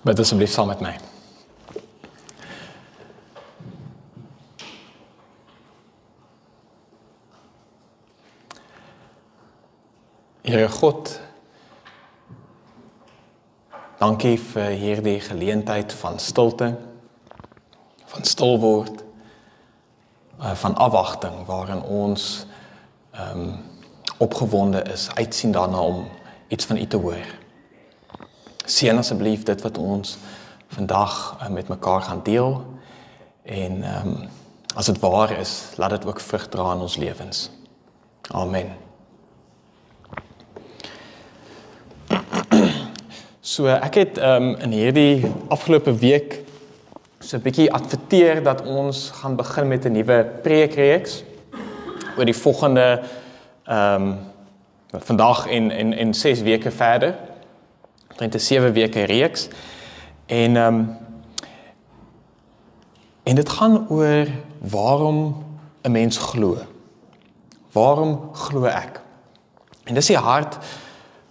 Bid asseblief saam met my. Here God, dankie vir hierdie geleentheid van stilte, van stil word, eh, van afwagting waarin ons ehm um, opgewonde is, uitsien daarna om iets van U te hoor. Seën asseblief dit wat ons vandag uh, met mekaar gaan deel en ehm um, as dit waar is, laat dit ook vrug dra in ons lewens. Amen. So ek het ehm um, in hierdie afgelope week so 'n bietjie adverteer dat ons gaan begin met 'n nuwe preekreeks oor die volgende ehm um, vandag en en en 6 weke verder. Is 'n 7 weke reeks. En ehm um, en dit gaan oor waarom 'n mens glo. Waarom glo ek? En dis die hart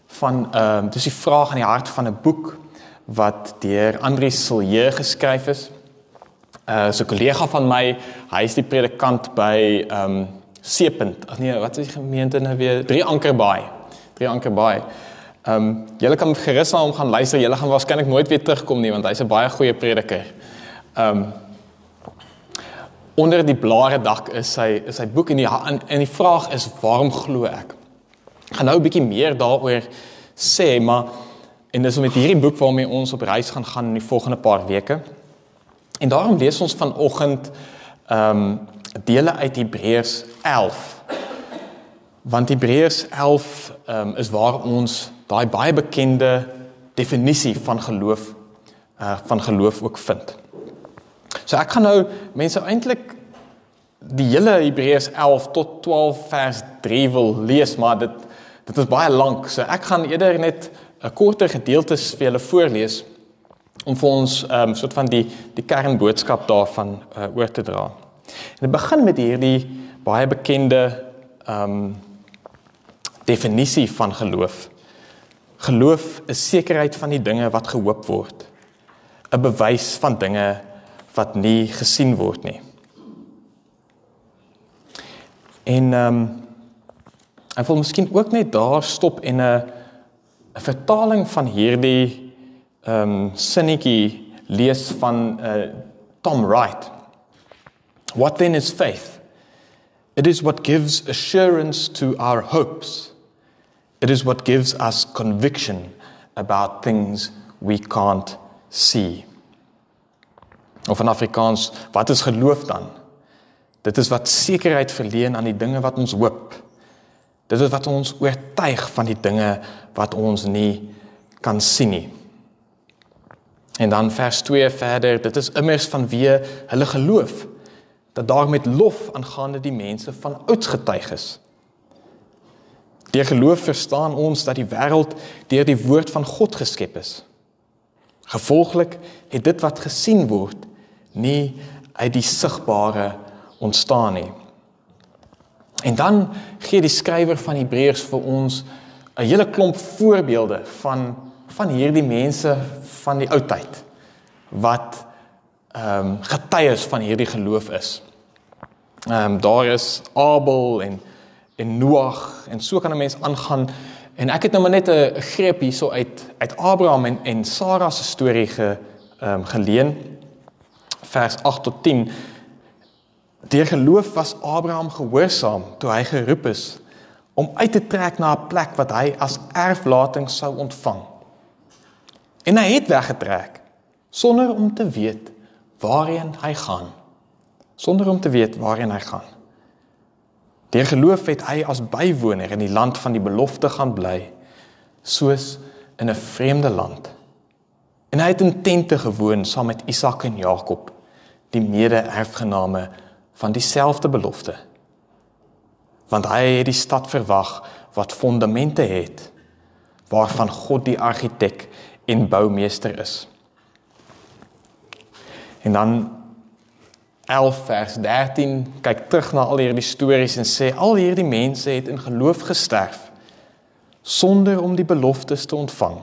van ehm uh, dis die vraag in die hart van 'n boek wat deur Andri Silje geskryf is. Uh so 'n kollega van my, hy is die predikant by ehm um, Seepunt. Ag nee, wat is die gemeente nou weer? Drie Ankerbaai. Drie Ankerbaai. Ehm um, julle kan gerus na hom gaan luister. Julle gaan waarskynlik nooit weer terugkom nie want hy's 'n baie goeie prediker. Ehm um, onder die blare dak is sy is sy boek en die en die vraag is waarom glo ek? Ek gaan nou 'n bietjie meer daaroor sê, maar en dis met hierdie boek waarmee ons op reis gaan gaan in die volgende paar weke. En daarom lees ons vanoggend ehm um, dele uit Hebreërs 11. Want Hebreërs 11 ehm um, is waar ons daai baie bekende definisie van geloof uh van geloof ook vind. So ek gaan nou mense eintlik die hele Hebreërs 11 tot 12 vers 3 wil lees, maar dit dit is baie lank. So ek gaan eerder net 'n korter gedeeltes vir julle voorlees om vir ons 'n um, soort van die die kernboodskap daarvan uh, oor te dra. En dit begin met hierdie baie bekende ehm um, definisie van geloof. Geloof is sekerheid van die dinge wat gehoop word. 'n Bewys van dinge wat nie gesien word nie. En ehm um, ek wil miskien ook net daar stop en 'n 'n vertaling van hierdie ehm um, sinnetjie lees van uh, Tom Wright. What then is faith? It is what gives assurance to our hopes. It is what gives us conviction about things we can't see. Of in Afrikaans, wat is geloof dan? Dit is wat sekerheid verleen aan die dinge wat ons hoop. Dit is wat ons oortuig van die dinge wat ons nie kan sien nie. En dan vers 2 verder, dit is immers vanweë hulle geloof dat daar met lof aangaande die mense van ouds getuig is. Deur geloof verstaan ons dat die wêreld deur die woord van God geskep is. Gevolglik het dit wat gesien word nie uit die sigbare ontstaan nie. En dan gee die skrywer van Hebreërs vir ons 'n hele klomp voorbeelde van van hierdie mense van die ou tyd wat ehm um, getuies van hierdie geloof is. Ehm um, daar is Abel en en Noag en so kan 'n mens aangaan en ek het nou maar net 'n greep hierso uit uit Abraham en en Sara se storie ge ehm um, geleen vers 8 tot 10 Deur geloof was Abraham gehoorsaam toe hy geroep is om uit te trek na 'n plek wat hy as erflating sou ontvang. En hy het weggetrek sonder om te weet waarheen hy gaan sonder om te weet waarheen hy gaan. Deur geloof het hy as bywoner in die land van die belofte gaan bly, soos in 'n vreemde land. En hy het in tente gewoon saam met Isak en Jakob, die mede-erfgename van dieselfde belofte. Want hy het die stad verwag wat fondamente het, waarvan God die argitek en boumeester is. En dan 11 vers 13 kyk terug na al hierdie stories en sê al hierdie mense het in geloof gesterf sonder om die beloftes te ontvang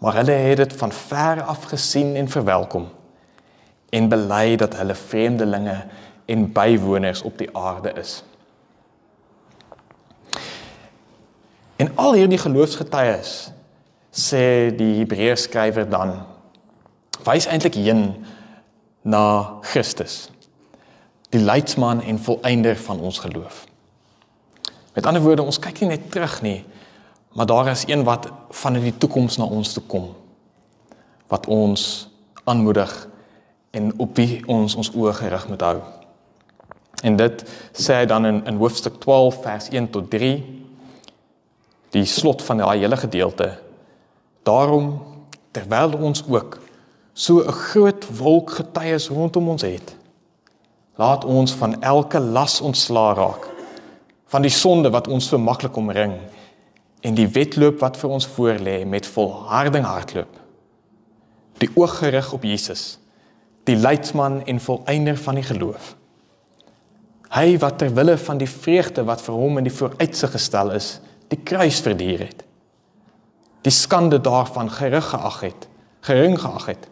maar hulle het dit van ver af gesien en verwelkom en bely dat hulle vreemdelinge en bywoners op die aarde is. En al hierdie geloofsgetuies sê die Hebreërs skrywer dan wys eintlik heen na Christus die leidsman en volëinder van ons geloof. Met ander woorde, ons kyk nie net terug nie, maar daar is een wat van in die toekoms na ons toe kom wat ons aanmoedig en op wie ons ons oë gerig moet hou. En dit sê hy dan in in hoofstuk 12 vers 1 tot 3 die slot van daai hele gedeelte. Daarom terwyl ons ook so 'n groot wolk getuies rondom ons het, laat ons van elke las ontslaa raak van die sonde wat ons so maklik omring en die wedloop wat vir ons voorlê met volharding hardloop. Die oog gerig op Jesus, die leidsman en volëinder van die geloof. Hy wat ter wille van die vreugde wat vir hom in die vooruitsig gestel is, die kruis verduur het. Die skande daarvan gerig geag het, gering geag het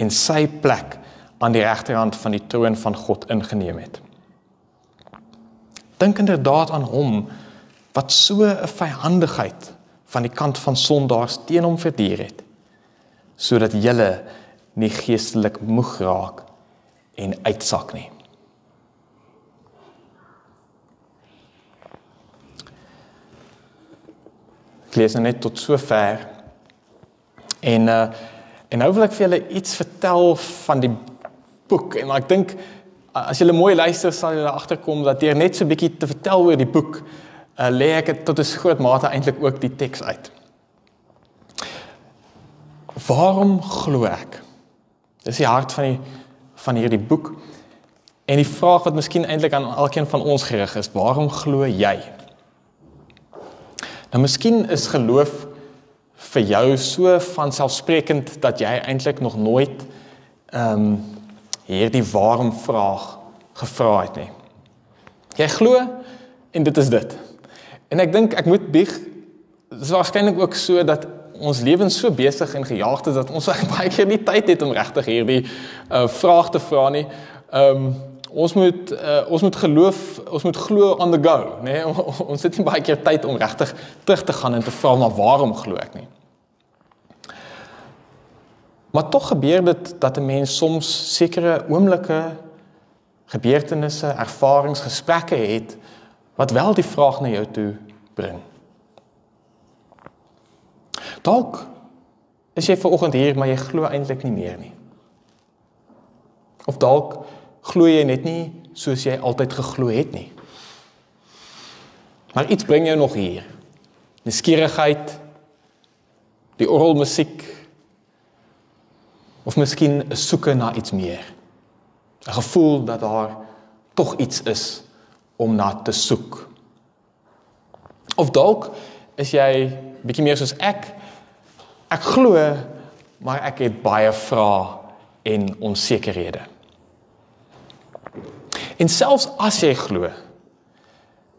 en sy plek aan die regterhand van die troon van God ingeneem het. Dink inderdaad aan hom wat so 'n vyhandigheid van die kant van sondaars teen hom verduur het sodat julle nie geestelik moeg raak en uitsak nie. Ek lees nou net tot sover. En uh en nou wil ek vir julle iets vertel van die boek en ek dink as julle mooi luister sal julle agterkom dat deur net so 'n bietjie te vertel oor die boek uh, lê ek tot 'n groot mate eintlik ook die teks uit. Waarom glo ek? Dis die hart van die van hierdie boek. En die vraag wat miskien eintlik aan elkeen van ons gerig is, waarom glo jy? Nou miskien is geloof vir jou so van selfsprekend dat jy eintlik nog nooit ehm um, hierdie waarom vraag gevra het nie. Jy glo en dit is dit. En ek dink ek moet bieg dis waarskynlik ook so dat ons lewens so besig en gejaagd is dat ons baie keer nie tyd het om regtig hierdie uh vraag te vra nie. Ehm um, ons moet uh, ons moet geloof, ons moet glo on the go, nê? Nee? Ons het nie baie keer tyd om regtig terug te gaan en te vra maar waarom glo ek nie. Maar tog gebeur dit dat 'n mens soms sekere oomblikke gebeurtenisse, ervarings, gesprekke het wat wel die vraag na jou toe bring. Dalk is jy ver oggend hier maar jy glo eintlik nie meer nie. Of dalk glo jy net nie soos jy altyd geglo het nie. Maar iets bring jou nog hier. Nuuskierigheid, die orgelmusiek of miskien 'n soeke na iets meer. 'n Gevoel dat daar tog iets is om na te soek. Of dalk is jy bietjie meer soos ek. Ek glo, maar ek het baie vrae en onsekerhede. En selfs as jy glo,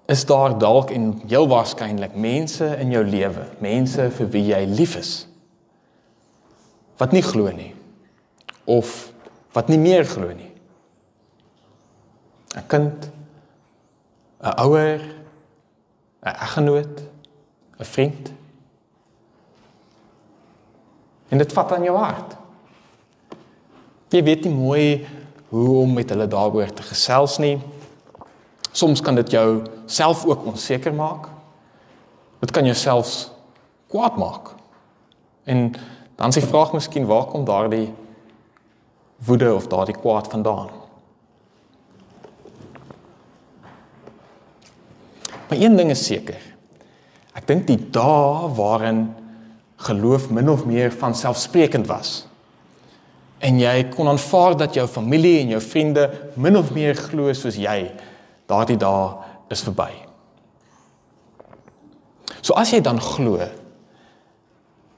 is daar dalk en heel waarskynlik mense in jou lewe, mense vir wie jy lief is wat nie glo nie of wat nie meer glo nie. 'n Kind, 'n ouer, 'n eggenoot, 'n vriend. En dit vat aan jou hart. Jy weet nie mooi hoe om met hulle daaroor te gesels nie. Soms kan dit jou self ook onseker maak. Dit kan jou selfs kwaad maak. En dan s'ie vraag miskien waar kom daardie woede of daardie kwaad vandaan? Maar een ding is seker. Ek dink die dae waarin geloof min of meer van selfsprekend was en jy kon aanvaar dat jou familie en jou vriende min of meer glo soos jy daardie dae is verby. So as jy dan glo,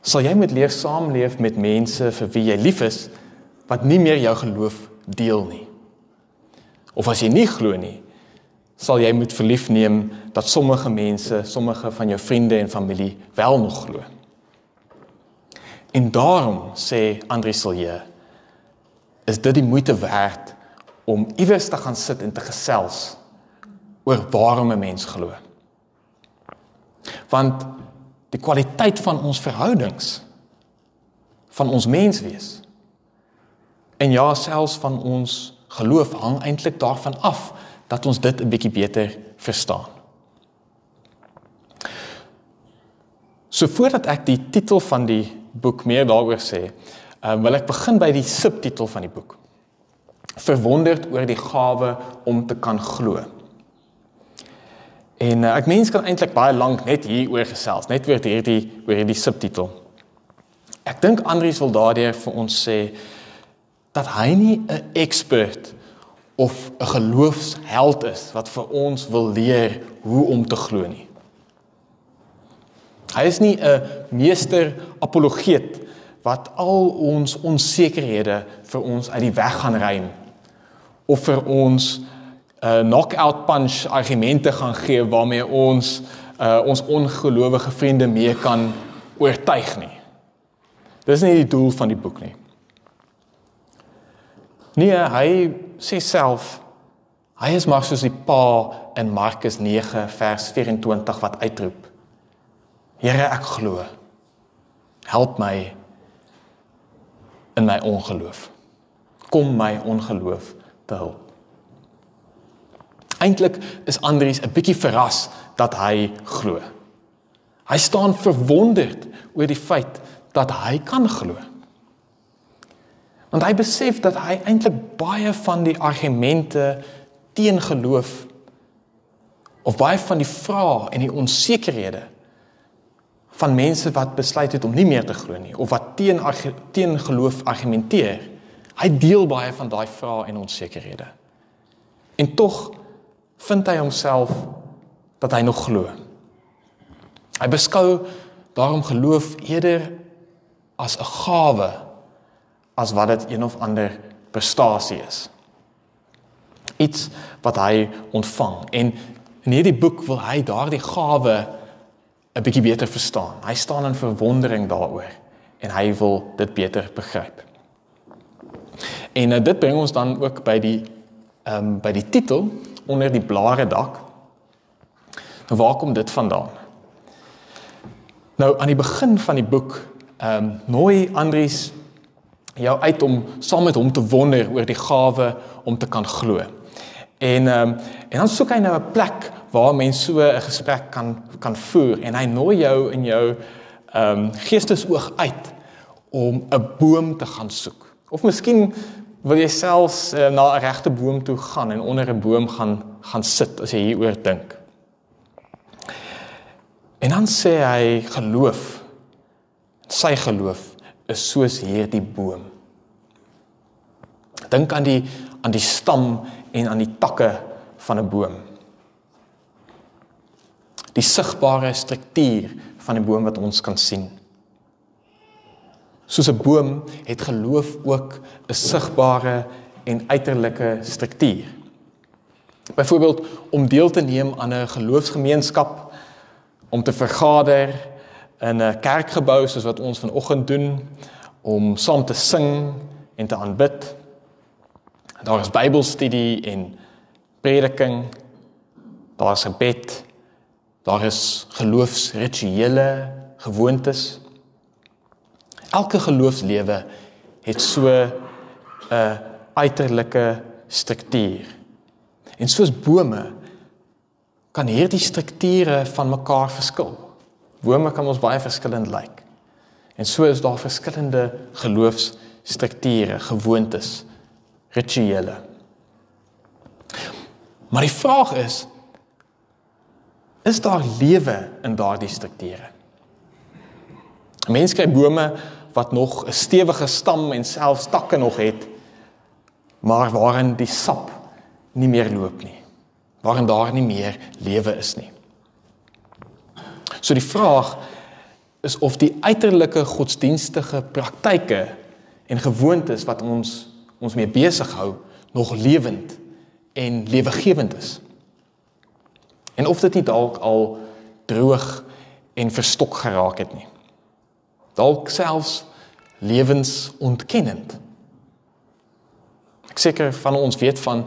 sal jy met leer saamleef met mense vir wie jy lief is wat nie meer jou geloof deel nie. Of as jy nie glo nie, sal jy moet verlief neem dat sommige mense, sommige van jou vriende en familie wel nog glo. En daarom sê Andri Silje is dit die moeite werd om iewers te gaan sit en te gesels oor waarom 'n mens glo. Want die kwaliteit van ons verhoudings van ons menswees en ja selfs van ons geloof hang eintlik daarvan af dat ons dit 'n bietjie beter verstaan. So voordat ek die titel van die boek meer daaroor sê, uh, wil ek begin by die subtitel van die boek. Verwonderd oor die gawe om te kan glo. En uh, ek mens kan eintlik baie lank net hier oor gesels, net oor hierdie oor hierdie subtitel. Ek dink Andrius wil daardeur vir ons sê dat hy nie 'n ekspert of 'n geloofsheld is wat vir ons wil leer hoe om te glo nie. Hy is nie 'n meester apologeet wat al ons onsekerhede vir ons uit die weg gaan ruim of vir ons 'n uh, knockout punch argumente gaan gee waarmee ons uh, ons ongelowige vriende mee kan oortuig nie. Dis nie die doel van die boek nie. Nee, hy sê self hy is maar soos die pa in Markus 9 vers 24 wat uitroep Here, ek glo. Help my in my ongeloof. Kom my ongeloof te help. Eintlik is Andries 'n bietjie verras dat hy glo. Hy staan verwonderd oor die feit dat hy kan glo. Want hy besef dat hy eintlik baie van die argumente teen geloof of baie van die vrae en die onsekerhede van mense wat besluit het om nie meer te glo nie of wat teen teen geloof argumenteer. Hy deel baie van daai vrae en onsekerhede. En tog vind hy homself dat hy nog glo. Hy beskou daarom geloof eerder as 'n gawe as wat dit een of ander prestasie is. Iets wat hy ontvang en in hierdie boek wil hy daardie gawe 'n bietjie beter verstaan. Hy staan in verwondering daaroor en hy wil dit beter begryp. En uh, dit bring ons dan ook by die ehm um, by die titel onder die blare dak. Nou waar kom dit vandaan? Nou aan die begin van die boek ehm um, nooi Andries jou uit om saam met hom te wonder oor die gawe om te kan glo. En ehm um, en dan soek hy nou 'n plek waar mens so 'n gesprek kan kan voer en hy nooi jou in jou ehm um, geestesoog uit om 'n boom te gaan soek. Of miskien wil jy selfs uh, na 'n regte boom toe gaan en onder 'n boom gaan gaan sit as jy hieroor dink. En dan sê hy geloof sy geloof is soos hierdie boom. Dink aan die aan die stam en aan die takke van 'n boom die sigbare struktuur van die boom wat ons kan sien. Soos 'n boom het geloof ook 'n sigbare en uiterlike struktuur. Byvoorbeeld om deel te neem aan 'n geloofsgemeenskap, om te vergader in 'n kerkgebou soos wat ons vanoggend doen, om saam te sing en te aanbid. Daar is Bybelstudie en prediking. Daar is gebed Daar is geloofsrituele gewoontes. Elke geloofslewe het so 'n uiterlike struktuur. En soos bome kan hierdie strukture van mekaar verskil. Bome kan ons baie verskillend lyk. En so is daar verskillende geloofsstrukture, gewoontes, rituele. Maar die vraag is, is daar lewe in daardie strukture. Mense kry bome wat nog 'n stewige stam en selfs takke nog het, maar waarin die sap nie meer loop nie. Waarin daar nie meer lewe is nie. So die vraag is of die uiterlike godsdienstige praktyke en gewoontes wat ons ons mee besig hou nog lewend en lewegewend is. En of dit nie dalk al droog en verstok geraak het nie. Dalk selfs lewensontkenend. Ek seker van ons weet van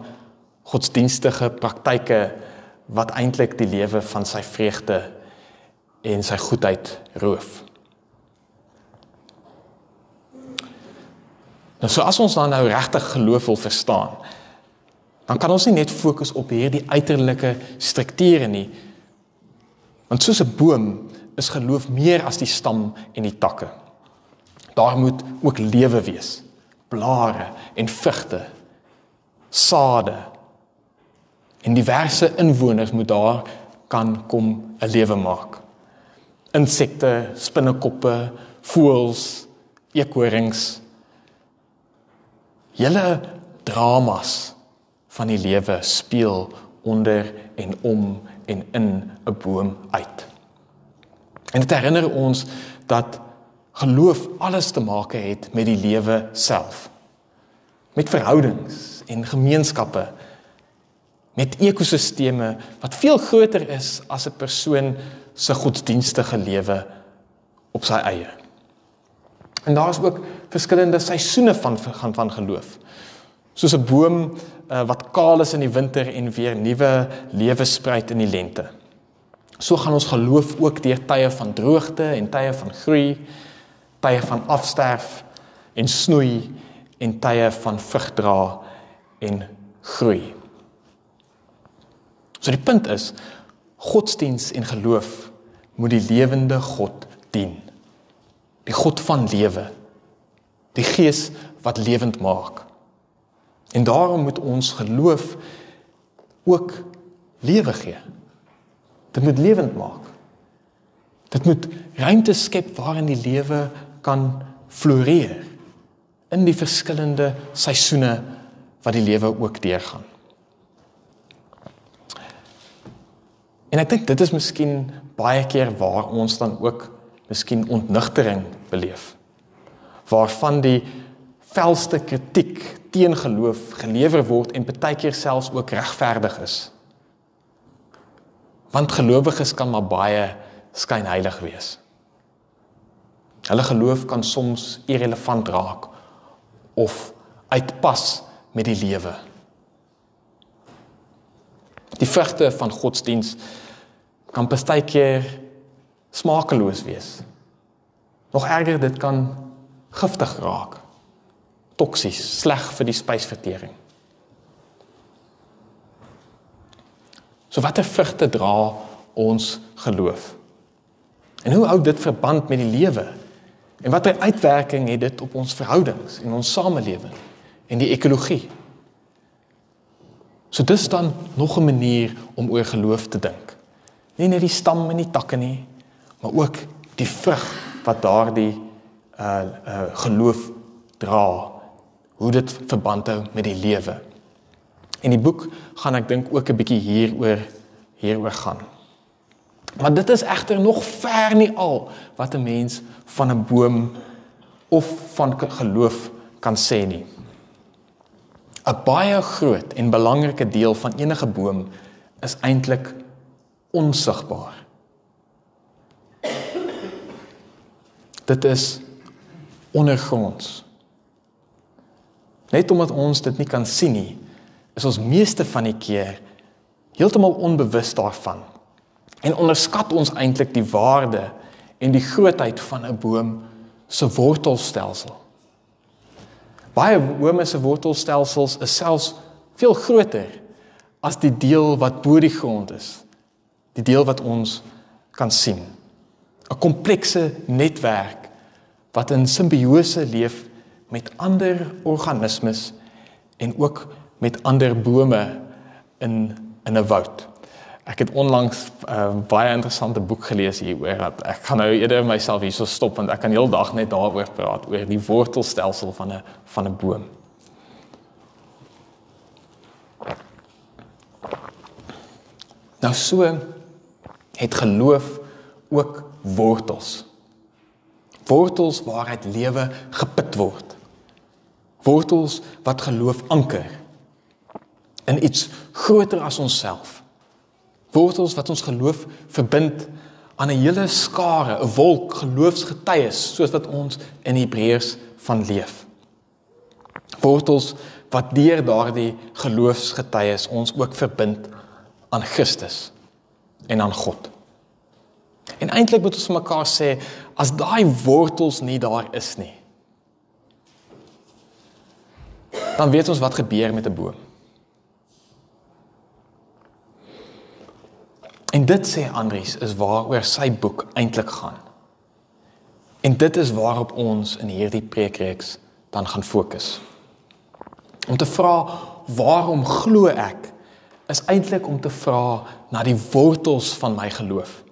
godsdienstige praktyke wat eintlik die lewe van sy vreugde en sy goedheid roof. Nou so as ons dan nou regtig geloof wil verstaan, dan kan ons nie net fokus op hierdie uiterlike strukture nie. Want soos 'n boom is geloof meer as die stam en die takke. Daar moet ook lewe wees. Blare en vrugte. Sade. En diverse inwoners moet daar kan kom 'n lewe maak. Insekte, spinnekoppe, voëls, eekorings. Julle dramas van die lewe speel onder en om en in 'n boom uit. En dit herinner ons dat geloof alles te maak het met die lewe self. Met verhoudings en gemeenskappe met ekosisteme wat veel groter is as 'n persoon se godsdienstige lewe op sy eie. En daar is ook verskillende seisoene van van van geloof. Soos 'n boom uh, wat kaal is in die winter en weer nuwe lewe spruit in die lente. So gaan ons geloof ook deur tye van droogte en tye van groei, tye van afsterf en snoei en tye van vrug dra en groei. So die punt is godsdiens en geloof moet die lewende God dien. Die God van lewe. Die Gees wat lewend maak. En daarom moet ons geloof ook lewe gee. Dit moet lewend maak. Dit moet ruimte skep waarin die lewe kan floreer in die verskillende seisoene wat die lewe ook deurgaan. En ek dink dit is miskien baie keer waar ons dan ook miskien ontnigtering beleef. Waarvan die velste kritiek teen geloof gelewer word en baie keer selfs ook regverdig is. Want gelowiges kan maar baie skynheilig wees. Hulle geloof kan soms irrelevant raak of uitpas met die lewe. Die vrugte van godsdiens kan baie keer smakeloos wees. Nog erger dit kan giftig raak toksies, sleg vir die spysvertering. So watter vrugte dra ons geloof? En hoe hou dit verband met die lewe? En watter uitwerking het dit op ons verhoudings en ons samelewing en die ekologie? So dis dan nog 'n manier om oor geloof te dink. Nie net die stam en die takke nie, maar ook die vrug wat daardie uh uh geloof dra hoe dit verband hou met die lewe. En die boek gaan ek dink ook 'n bietjie hieroor hieroor gaan. Maar dit is egter nog ver nie al wat 'n mens van 'n boom of van geloof kan sê nie. 'n Baie groot en belangrike deel van enige boom is eintlik onsigbaar. Dit is ondergronds. Net omdat ons dit nie kan sien nie, is ons meeste van die keer heeltemal onbewus daarvan. En onderskat ons eintlik die waarde en die grootheid van 'n boom se wortelstelsel. Baie bome se wortelstelsels is selfs veel groter as die deel wat bo die grond is. Die deel wat ons kan sien. 'n Komplekse netwerk wat in simbiose leef met ander organismes en ook met ander bome in in 'n woud. Ek het onlangs 'n uh, baie interessante boek gelees hieroor dat ek gaan nou eerder myself hierso stop want ek kan heeldag net daaroor praat oor die wortelstelsel van 'n van 'n boom. Nou so het geloof ook wortels. Wortels waaruit lewe geput word wortels wat geloof anker in iets groter as onsself. Wortels wat ons geloof verbind aan 'n hele skare, 'n wolk geloofsgetuies soos wat ons in Hebreërs van leef. Wortels wat deur daardie geloofsgetuies ons ook verbind aan Christus en aan God. En eintlik moet ons vir mekaar sê as daai wortels nie daar is nie, dan weet ons wat gebeur met 'n boom. En dit sê Andries is waaroor sy boek eintlik gaan. En dit is waarop ons in hierdie preekreeks dan gaan fokus. Om te vra waarom glo ek is eintlik om te vra na die wortels van my geloof.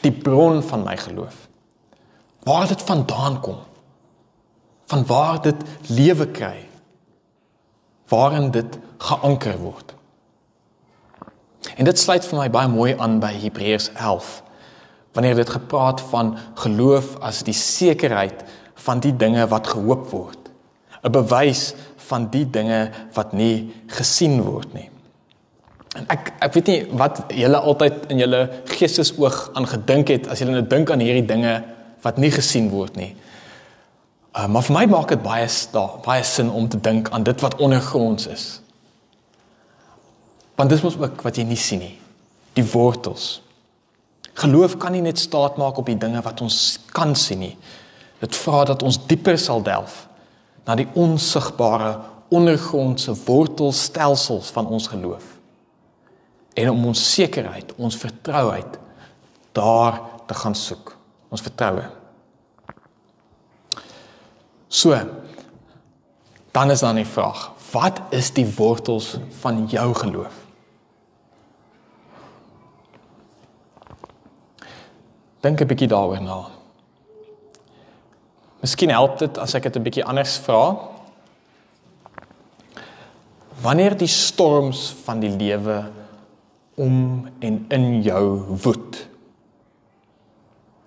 Die bron van my geloof. Waar dit vandaan kom. Van waar dit lewe kry. Waarin dit geanker word. En dit sluit vir my baie mooi aan by Hebreërs 11. Wanneer dit gepraat van geloof as die sekerheid van die dinge wat gehoop word. 'n Bewys van die dinge wat nie gesien word nie. En ek ek weet nie wat julle altyd in julle geestesoog aan gedink het as julle nou dink aan hierdie dinge wat nie gesien word nie. Uh, maar vir my maak dit baie sta, baie sin om te dink aan dit wat ondergronds is. Want dis mos ook wat jy nie sien nie. Die wortels. Geloof kan nie net staat maak op die dinge wat ons kan sien nie. Dit vra dat ons dieper sal delf na die onsigbare ondergrondse wortelstelsels van ons geloof en om ons sekerheid, ons vertrouheid daar te gaan soek. Ons vertroue. So dan is dan die vraag, wat is die wortels van jou geloof? Dink 'n bietjie daaroor na. Miskien help dit as ek dit 'n bietjie anders vra. Wanneer die storms van die lewe om en in jou woed.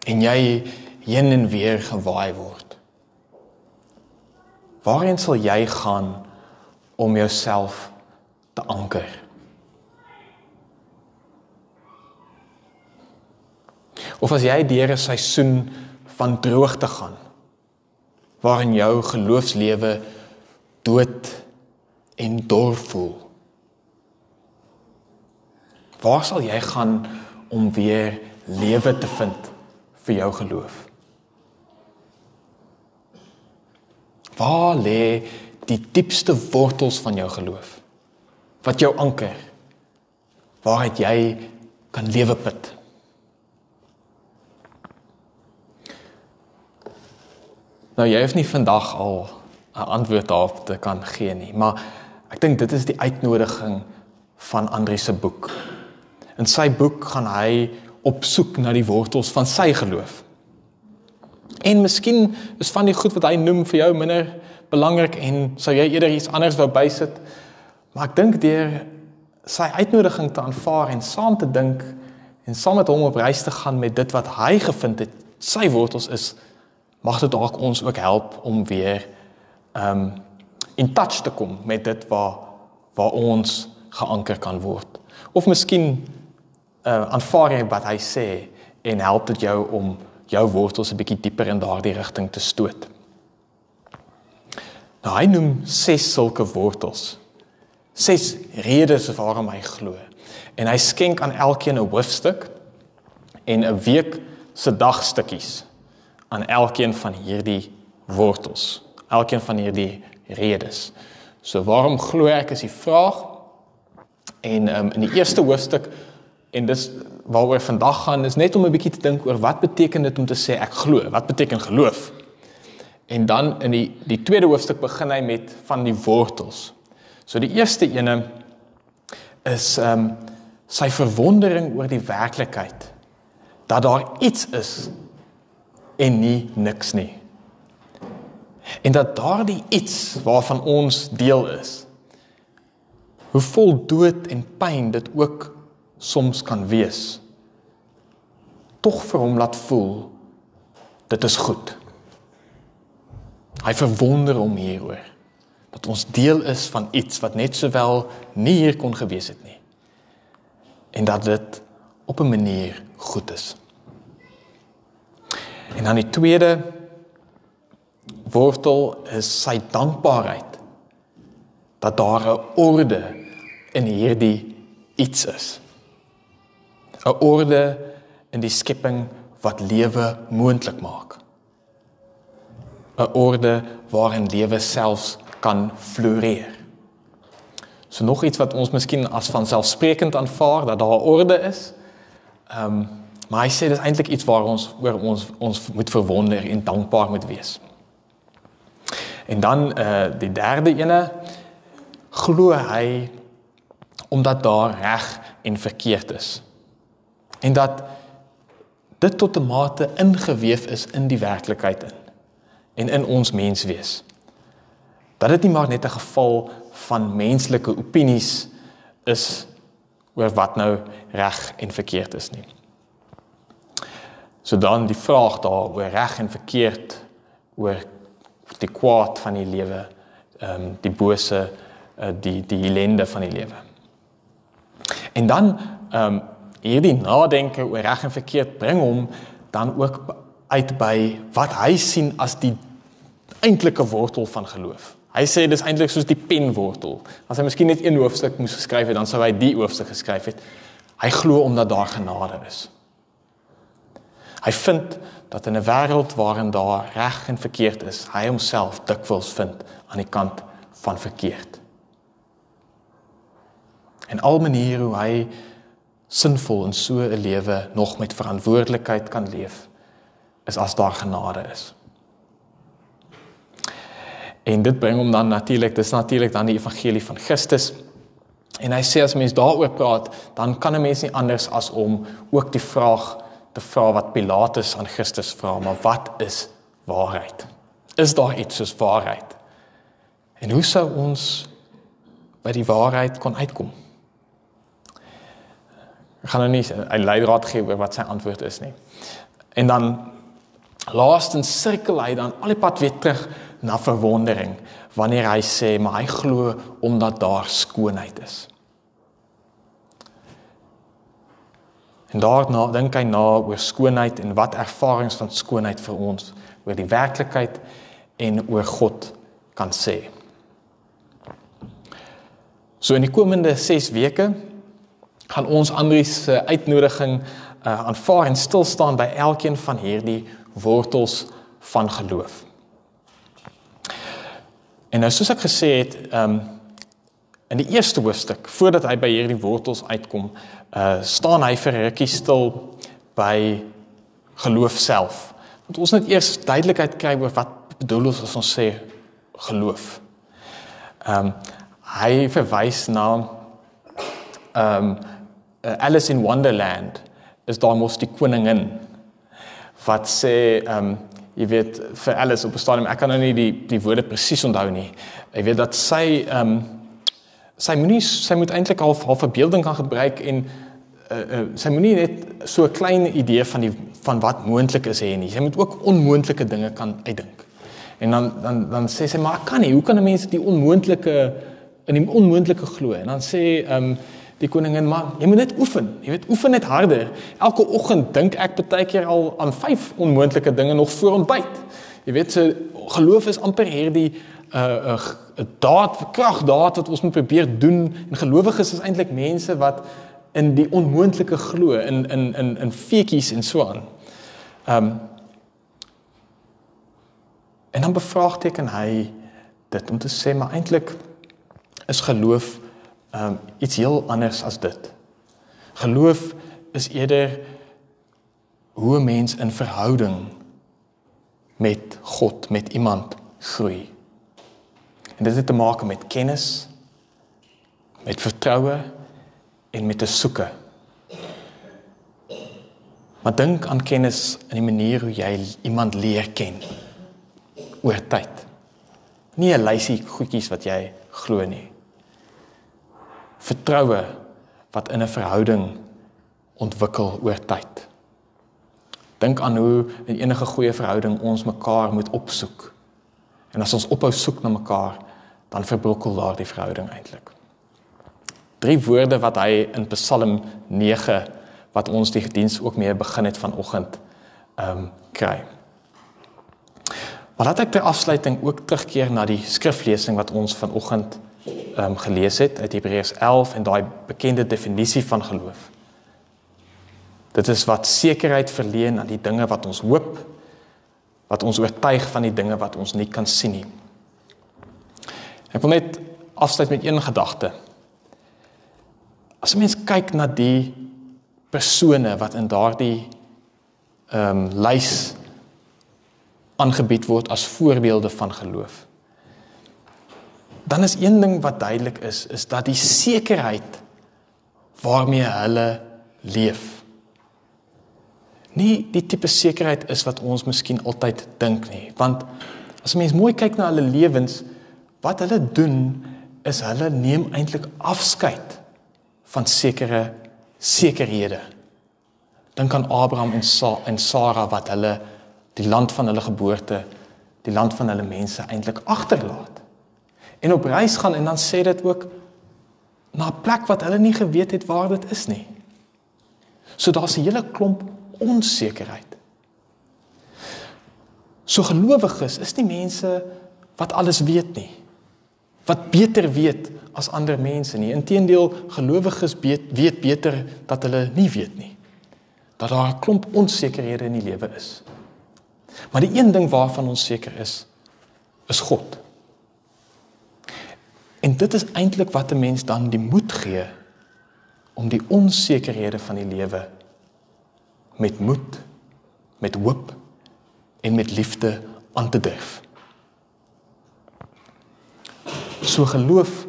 En jy heen en weer gewaai word. Waarheen sal jy gaan om jouself te anker? Of as jy deur 'n seisoen van droogte gaan waarin jou geloofslewe dood en dor voel Waar sal jy gaan om weer lewe te vind vir jou geloof? Waar lê die diepste wortels van jou geloof? Wat jou anker? Waar het jy kan lewe put? Nou jy hoef nie vandag al 'n antwoord daarop te kan gee nie, maar ek dink dit is die uitnodiging van Andri se boek. In sy boek gaan hy op soek na die wortels van sy geloof. En miskien is van die goed wat hy noem vir jou minder belangrik en sou jy eerder iets anders wou bysit. Maar ek dink deur sy uitnodiging te aanvaar en saam te dink en saam met hom op reis te gaan met dit wat hy gevind het, sy wortels is, mag dit dalk ons ook help om weer um in touch te kom met dit waar waar ons geanker kan word. Of miskien uh, aanvaar jy wat hy sê en help dit jou om jou wortels 'n bietjie dieper in daardie rigting te stoot. Nou hy noem ses sulke wortels. Ses redes waarom hy glo. En hy skenk aan elkeen 'n hoofstuk en 'n week se dagstukkies aan elkeen van hierdie wortels. Elkeen van hierdie redes. So waarom glo ek is die vraag? En um, in die eerste hoofstuk En dis waaroor vandag gaan is net om 'n bietjie te dink oor wat beteken dit om te sê ek glo? Wat beteken geloof? En dan in die die tweede hoofstuk begin hy met van die wortels. So die eerste ene is ehm um, sy verwondering oor die werklikheid dat daar iets is en nie niks nie. En dat daardie iets waarvan ons deel is hoe vol dood en pyn dit ook soms kan wees tog vir hom laat voel dit is goed. Hy verwonder hom hieroor dat ons deel is van iets wat net sowel nie hier kon gewees het nie. En dat dit op 'n manier goed is. En dan die tweede wortel is sy dankbaarheid dat daar 'n orde in hierdie iets is. 'n Orde in die skepping wat lewe moontlik maak. 'n Orde waarin lewe selfs kan floreer. So nog iets wat ons miskien as vanselfsprekend aanvaar dat daar 'n orde is. Ehm um, maar hy sê dis eintlik iets waar ons oor ons ons moet verwonder en dankbaar moet wees. En dan eh uh, die derde ene glo hy omdat daar reg en verkeerd is. En dat dit tot 'n mate ingeweef is in die werklikheid in en in ons menswees. Dat dit nie maar net 'n geval van menslike opinies is oor wat nou reg en verkeerd is nie. So dan die vraag daar oor reg en verkeerd oor die kwaad van die lewe, ehm um, die bose, uh, die die ellende van die lewe. En dan ehm um, hierdie nadenke oor reg en verkeerd bring hom dan ook uit by wat hy sien as die eintlike wortel van geloof. Hy sê dis eintlik soos die penwortel. As hy miskien net een hoofstuk moes geskryf het, dan sou hy die hoofstuk geskryf het. Hy glo omdat daar genade is. Hy vind dat in 'n wêreld waarin daar reg en verkeerd is, hy homself dikwels vind aan die kant van verkeerd. En al maniere hoe hy sinvol in so 'n lewe nog met verantwoordelikheid kan leef, is as daar genade is. En dit bring hom dan natuurlik, dis natuurlik dan die evangelie van Christus. En hy sê as mens daaroor praat, dan kan 'n mens nie anders as om ook die vraag te vra wat Pilatus aan Christus vra, maar wat is waarheid? Is daar iets soos waarheid? En hoe sou ons by die waarheid kon uitkom? Ek gaan nou nie 'n leidraad gee oor wat sy antwoord is nie. En dan laastens sirkel hy dan al die pad weer terug na verwondering wanneer hy sê maar hy glo omdat daar skoonheid is. En daarna dink hy na oor skoonheid en wat ervarings van skoonheid vir ons oor die werklikheid en oor God kan sê. So in die komende 6 weke gaan ons Andrius se uitnodiging uh, aanvaar en stil staan by elkeen van hierdie wortels van geloof. En nou soos ek gesê het, ehm um, in die eerste hoofstuk, voordat hy by hierdie wortels uitkom, uh staan hy vir rukkie stil by geloof self. Want ons moet eers duidelikheid kry oor wat bedoel ons as ons sê geloof. Ehm um, hy verwys na ehm um, Alice in Wonderland is daar mos die koningin wat sê ehm um, jy weet vir alles op 'n stadium ek kan nou nie die die woorde presies onthou nie. Ek weet dat sy ehm um, sy moenie sy moet eintlik half half verbeelding kan gebruik en uh, uh, sy moenie net so 'n klein idee van die van wat moontlik is hê nie. Sy moet ook onmoontlike dinge kan uitdink. En dan dan dan sê sy maar kan nie. Hoe kan 'n mens die onmoontlike in die onmoontlike glo? En dan sê ehm um, die koningin maar jy moet net oefen jy weet oefen net harder. Elke oggend dink ek baie keer al aan vyf onmoontlike dinge nog voor ontbyt. Jy weet se so, geloof is amper hierdie 'n uh, 'n uh, daad krag daad wat ons moet probeer doen. En gelowiges is eintlik mense wat in die onmoontlike glo in in in in feetjies en so aan. Ehm um, en dan bevraagteken hy dit om te sê maar eintlik is geloof um iets heel anders as dit. Geloof is eerder hoe 'n mens in verhouding met God, met iemand groei. En dit het te maak met kennis, met vertroue en met 'n soeke. Maar dink aan kennis in die manier hoe jy iemand leer ken oor tyd. Nie 'n lysie goedjies wat jy glo nie vertroue wat in 'n verhouding ontwikkel oor tyd. Dink aan hoe in enige goeie verhouding ons mekaar moet opsoek. En as ons ophou soek na mekaar, dan verbrokkel daardie verhouding eintlik. Drie woorde wat hy in Psalm 9 wat ons die diens ook mee begin het vanoggend ehm um, kry. Maar laat ek ter afsluiting ook terugkeer na die skriflesing wat ons vanoggend um, gelees het uit Hebreërs 11 en daai bekende definisie van geloof. Dit is wat sekerheid verleen aan die dinge wat ons hoop, wat ons oortuig van die dinge wat ons nie kan sien nie. Ek wil net afsluit met een gedagte. As 'n mens kyk na die persone wat in daardie ehm um, lys aangebied word as voorbeelde van geloof. Dan is een ding wat duidelik is, is dat die sekerheid waarmee hulle leef nie die tipe sekerheid is wat ons miskien altyd dink nie, want as 'n mens mooi kyk na hulle lewens, wat hulle doen is hulle neem eintlik afskeid van sekere sekerhede. Dink aan Abraham en Sa en Sara wat hulle die land van hulle geboorte, die land van hulle mense eintlik agterlaat. En op reis gaan en dan sê dit ook na 'n plek wat hulle nie geweet het waar dit is nie. So daar's 'n hele klomp onsekerheid. So gelowiges is nie mense wat alles weet nie. Wat beter weet as ander mense nie. Inteendeel, gelowiges weet, weet beter dat hulle nie weet nie. Dat daar 'n klomp onsekerhede in die lewe is. Maar die een ding waarvan ons seker is, is God. En dit is eintlik wat 'n mens dan die moed gee om die onsekerhede van die lewe met moed, met hoop en met liefde aan te durf. So geloof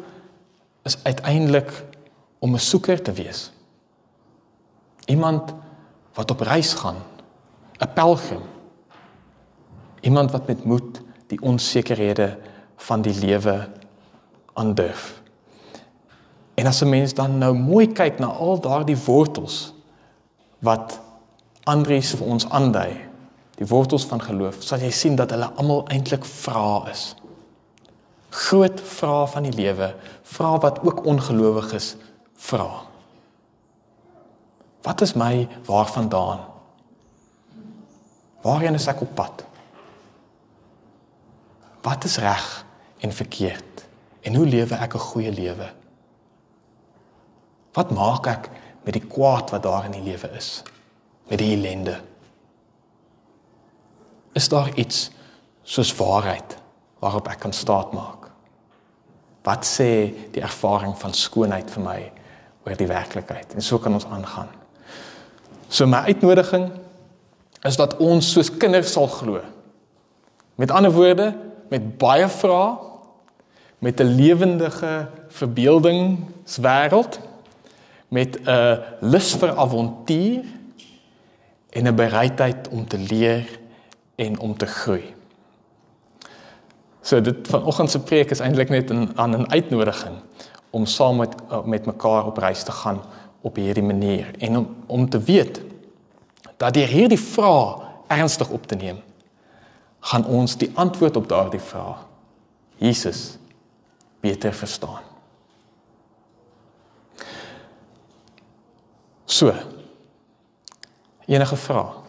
is uiteindelik om 'n soeker te wees. Iemand wat op reis gaan, 'n pelgrim Iemand wat met moed die onsekerhede van die lewe aandurf. En as 'n mens dan nou mooi kyk na al daardie wortels wat Andries vir ons aandui, die wortels van geloof, sal jy sien dat hulle almal eintlik vrae is. Groot vrae van die lewe, vrae wat ook ongelowiges vra. Wat is my waarvandaan? Waarheen is ek op pad? Wat is reg en verkeerd? En hoe lewe ek 'n goeie lewe? Wat maak ek met die kwaad wat daar in die lewe is? Met die ellende? Is daar iets soos waarheid waarop ek kan staatmaak? Wat sê die ervaring van skoonheid vir my oor die werklikheid? En so kan ons aangaan. So my uitnodiging is dat ons soos kinders sal glo. Met ander woorde, met baie vrae met 'n lewendige verbeeldingswêreld met 'n lus vir avontuur en 'n bereidheid om te leer en om te groei. So dit vanoggend se preek is eintlik net 'n aan 'n uitnodiging om saam met met mekaar op reis te gaan op hierdie manier en om om te weet dat deur hierdie vrae ernstig op te neem gaan ons die antwoord op daardie vraag Jesus beter verstaan. So. Enige vrae?